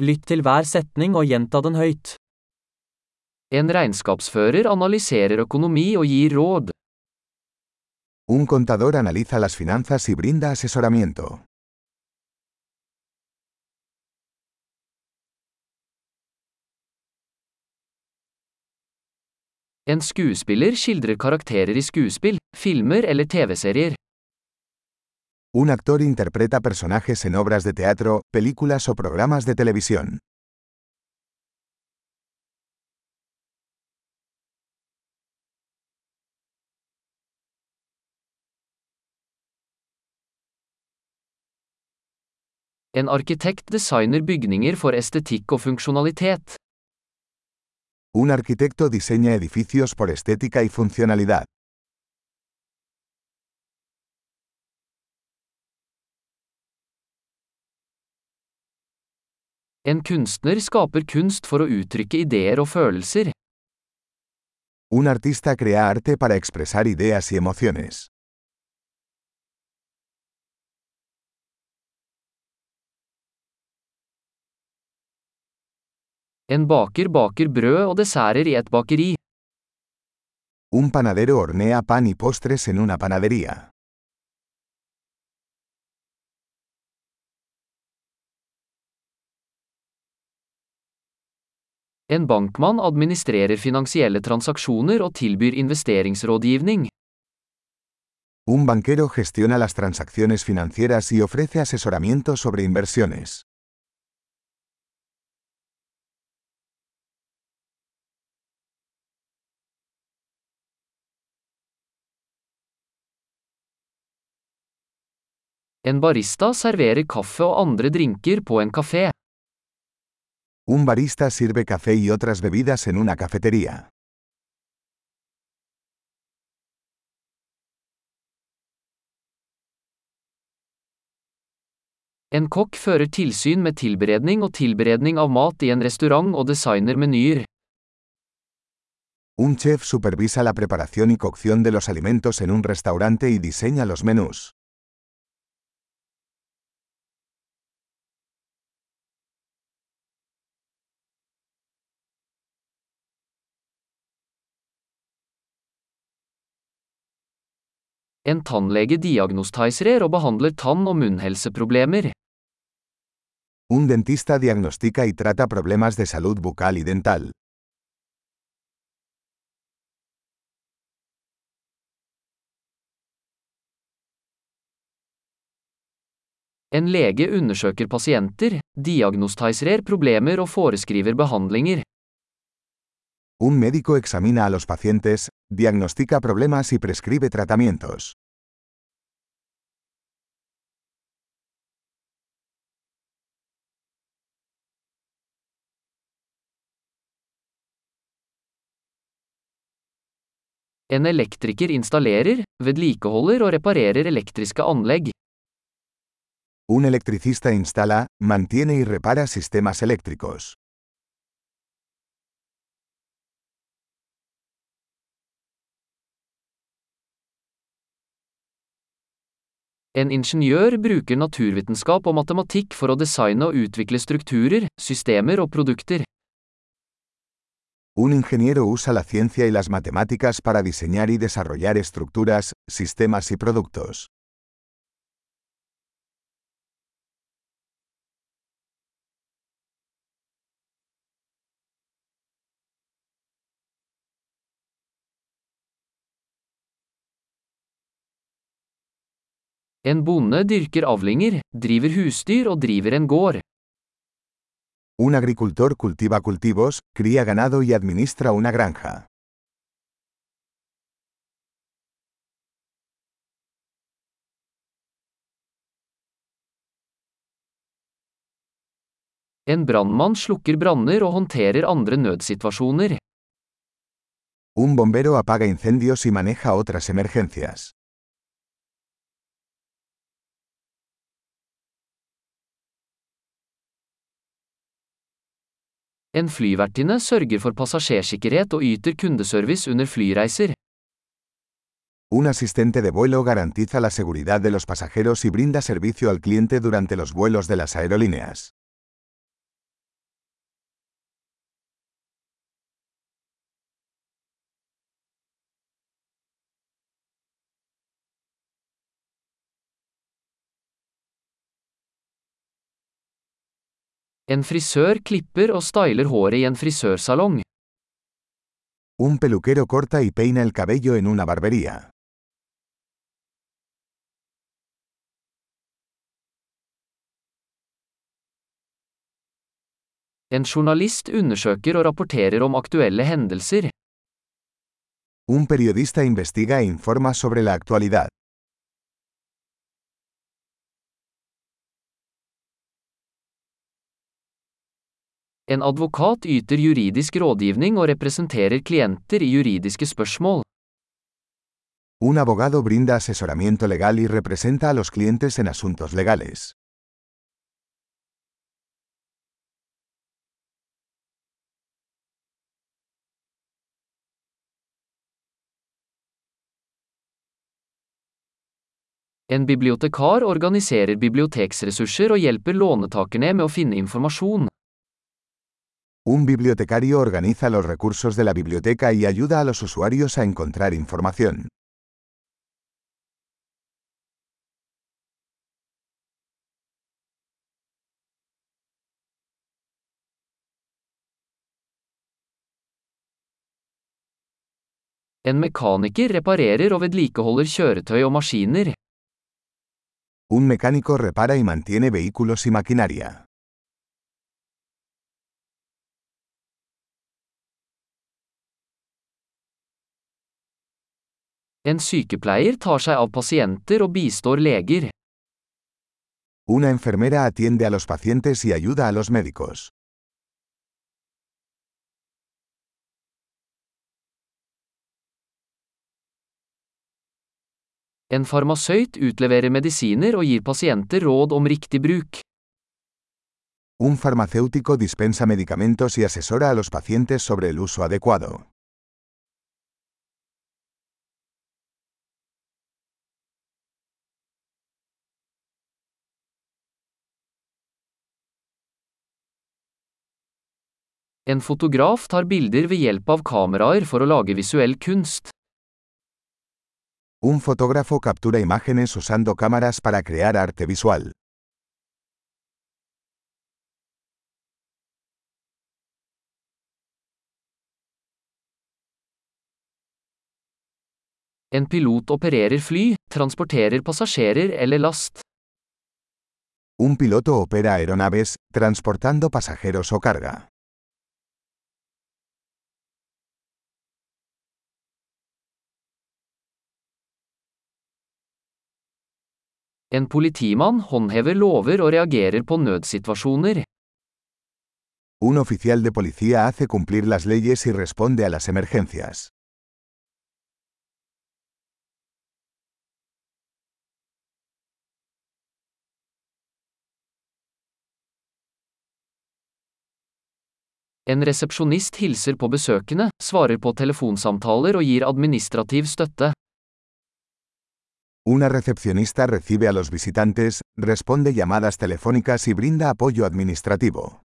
Lytt til hver setning og gjenta den høyt. En regnskapsfører analyserer økonomi og gir råd. Un contador analiza las finanzas y brinda asesoramiento. En skuespiller skildrer karakterer i skuespill, filmer eller TV-serier. Un actor interpreta personajes en obras de teatro, películas o programas de televisión. En arkitekt designer bygninger for estetikk og funksjonalitet. Un arquitecto diseña edificios por estética y funcionalidad. En kunstner skaper kunst for å uttrykke ideer og følelser. Un artista crea arte para expresar ideas y emociones. En baker baker brød og desserter i et bakeri. Un panadero hornea pan y postres en una panadería. En bankmann administrerer finansielle transaksjoner og tilbyr investeringsrådgivning. Un banquero gestiona las transacciones financieras y ofrece asesoramiento sobre inversiones. En barista serverer kaffe og andre drinker på en kafé. Un barista sirve café y otras bebidas en una cafetería. En kokk fører tilsyn med tilberedning og tilberedning av mat i en restaurant og designer menyer. Un chef supervisa la preparación y cocción de los alimentos en un restaurante y diseña los menús. En tannlege diagnostiserer og behandler tann- og munnhelseproblemer. Un dentista diagnostica y trata problemas de salud bucal y dental. En lege undersøker pasienter, diagnostiserer problemer og foreskriver behandlinger. Un médico examina a los pacientes, diagnostica problemas y prescribe tratamientos. En elektriker installerer, vedlikeholder og reparerer elektriske anlegg. Un electricista instala, mantiene y repara sistemas eléctricos. En ingeniør bruker naturvitenskap og matematikk for å designe og utvikle strukturer, systemer og produkter. Un ingeniero usa la ciencia y las matemáticas para diseñar y desarrollar estructuras, sistemas y productos. En bonde dyrker avlinger, driver husdyr og driver en gård. Un agricultor cultiva cultivos, cría ganado y administra una granja. En brannmann slukker branner og håndterer andre nødsituasjoner. Un bombero apaga incendios y maneja otras emergencias. En. Un asistente de vuelo garantiza la seguridad de los pasajeros y brinda servicio al cliente durante los vuelos de las aerolíneas. En frisør klipper og styler håret i en frisørsalong. Un peluquero corta y peina el cabello en una barbería. En journalist undersøker og rapporterer om aktuelle hendelser. Un periodista investiga e informa sobre la actualidad. En advokat yter juridisk rådgivning og representerer klienter i juridiske spørsmål. Un abogado brinda asesoramiento legal y representa a los clientes en asuntos legales. En bibliotekar organiserer biblioteksressurser og hjelper lånetakerne med å finne informasjon. Un bibliotecario organiza los recursos de la biblioteca y ayuda a los usuarios a encontrar información. En mekaniker reparerer og vedlikeholder kjøretøy og maskiner. Un mecánico repara y mantiene vehículos y maquinaria. En sykepleier tar seg av pasienter og bistår leger. Una enfermera atiende a los pacientes y ayuda a los médicos. En farmasøyt utleverer medisiner og gir pasienter råd om riktig bruk. Un farmacéutico dispensa medicamentos y asesora a los pacientes sobre el uso adecuado. En fotograf tar bilder ved hjelp av kameraer for å lage visuell kunst. Un fotógrafo captura imágenes usando cámaras para crear arte visual. En pilot opererer fly, transporterer passasjerer eller last. Un piloto opera aeronaves, transportando pasajeros o carga. En politimann håndhever lover og reagerer på nødsituasjoner. Un oficial de policía hace cumplir las leyes y responde a las emergencias. En resepsjonist hilser på besøkende, svarer på telefonsamtaler og gir administrativ støtte. Una recepcionista recibe a los visitantes, responde llamadas telefónicas y brinda apoyo administrativo.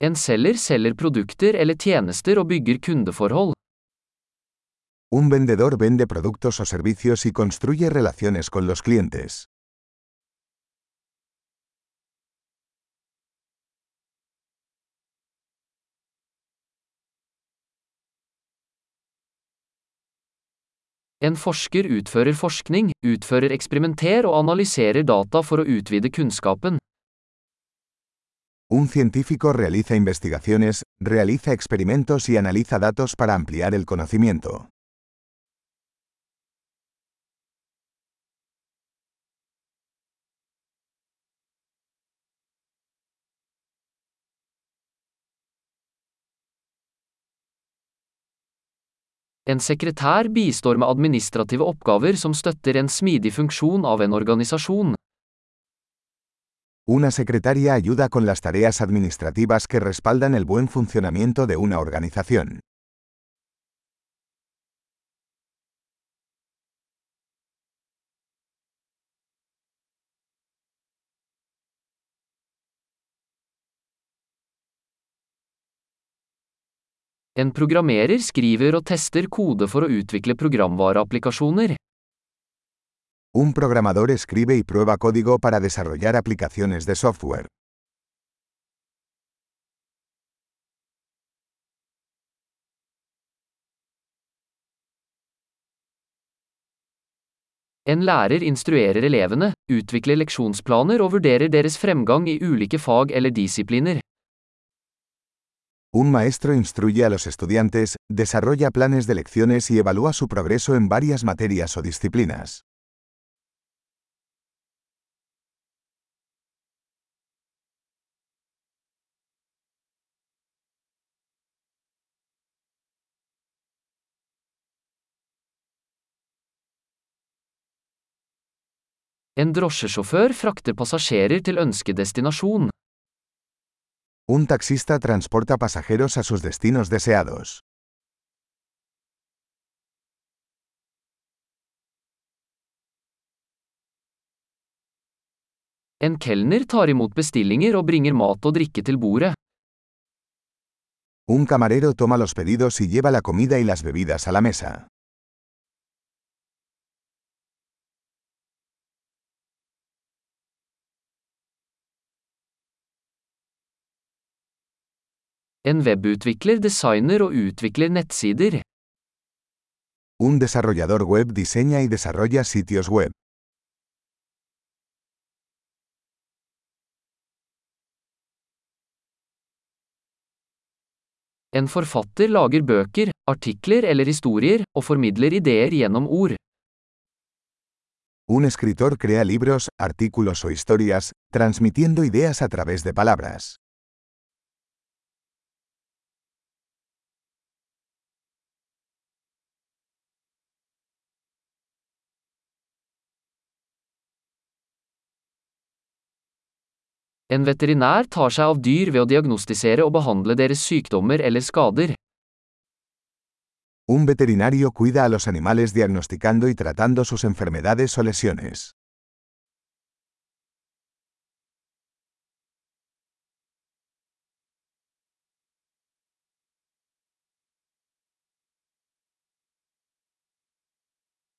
En selger selger produkter eller tjenester og bygger kundeforhold. Un vendedor vende productos o servicios y construye relaciones con los clientes. En forsker utfører forskning, utfører eksperimenter og analyserer data for å utvide kunnskapen. Un científico realiza investigaciones, realiza experimentos y analiza datos para ampliar el conocimiento. En sekretær. Una secretaria ayuda con las tareas administrativas que respaldan el buen funcionamiento de una organización. En programmerer skriver og tester kode for å utvikle programvareapplikasjoner. Un programador escribe y prueba código para desarrollar aplicaciones de software. En lærer instruerer elevene, utvikler leksjonsplaner og vurderer deres fremgang i ulike fag eller disipliner. Un maestro instruye a los estudiantes, desarrolla planes de lecciones y evalúa su progreso en varias materias o disciplinas. En drosjesjåfør frakter passasjerer til ønskedestinasjon. Un taxista transporta pasajeros a sus destinos deseados. En kelner tar imot bestillinger og bringer mat og drikke til bordet. Un camarero toma los pedidos y lleva la comida y las bebidas a la mesa. En webutvikler designer og utvikler nettsider. Un desarrollador web diseña y desarrolla sitios web. En forfatter lager bøker, artikler eller historier, og formidler ideer gjennom ord. Un escritor crea libros, artículos o historias, transmitiendo ideas a través de palabras. En veterinær tar seg av dyr ved å diagnostisere og behandle deres sykdommer eller skader. Un veterinario cuida a los animales diagnosticando y tratando sus enfermedades o lesiones.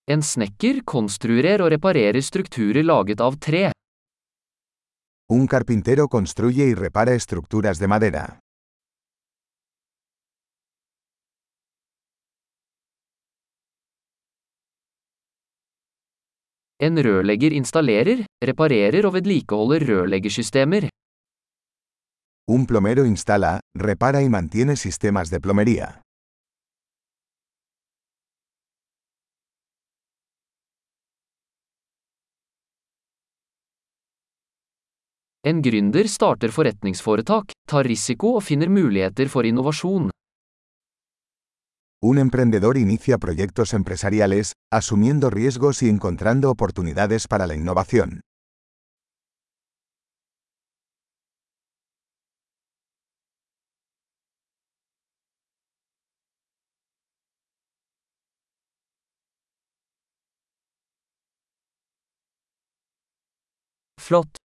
En snekker konstruerer og reparerer strukturer laget av tre. Un carpintero construye y repara estructuras de madera. En rørlegger installerer, reparerer og vedlikeholder rørleggersystemer. Un plomero instala, repara y mantiene sistemas de plomería. En gründer starter forretningsforetak, tar risiko og finner muligheter for innovasjon. Un emprendedor inicia proyectos empresariales, asumiendo riesgos y encontrando oportunidades para la innovación. Flott!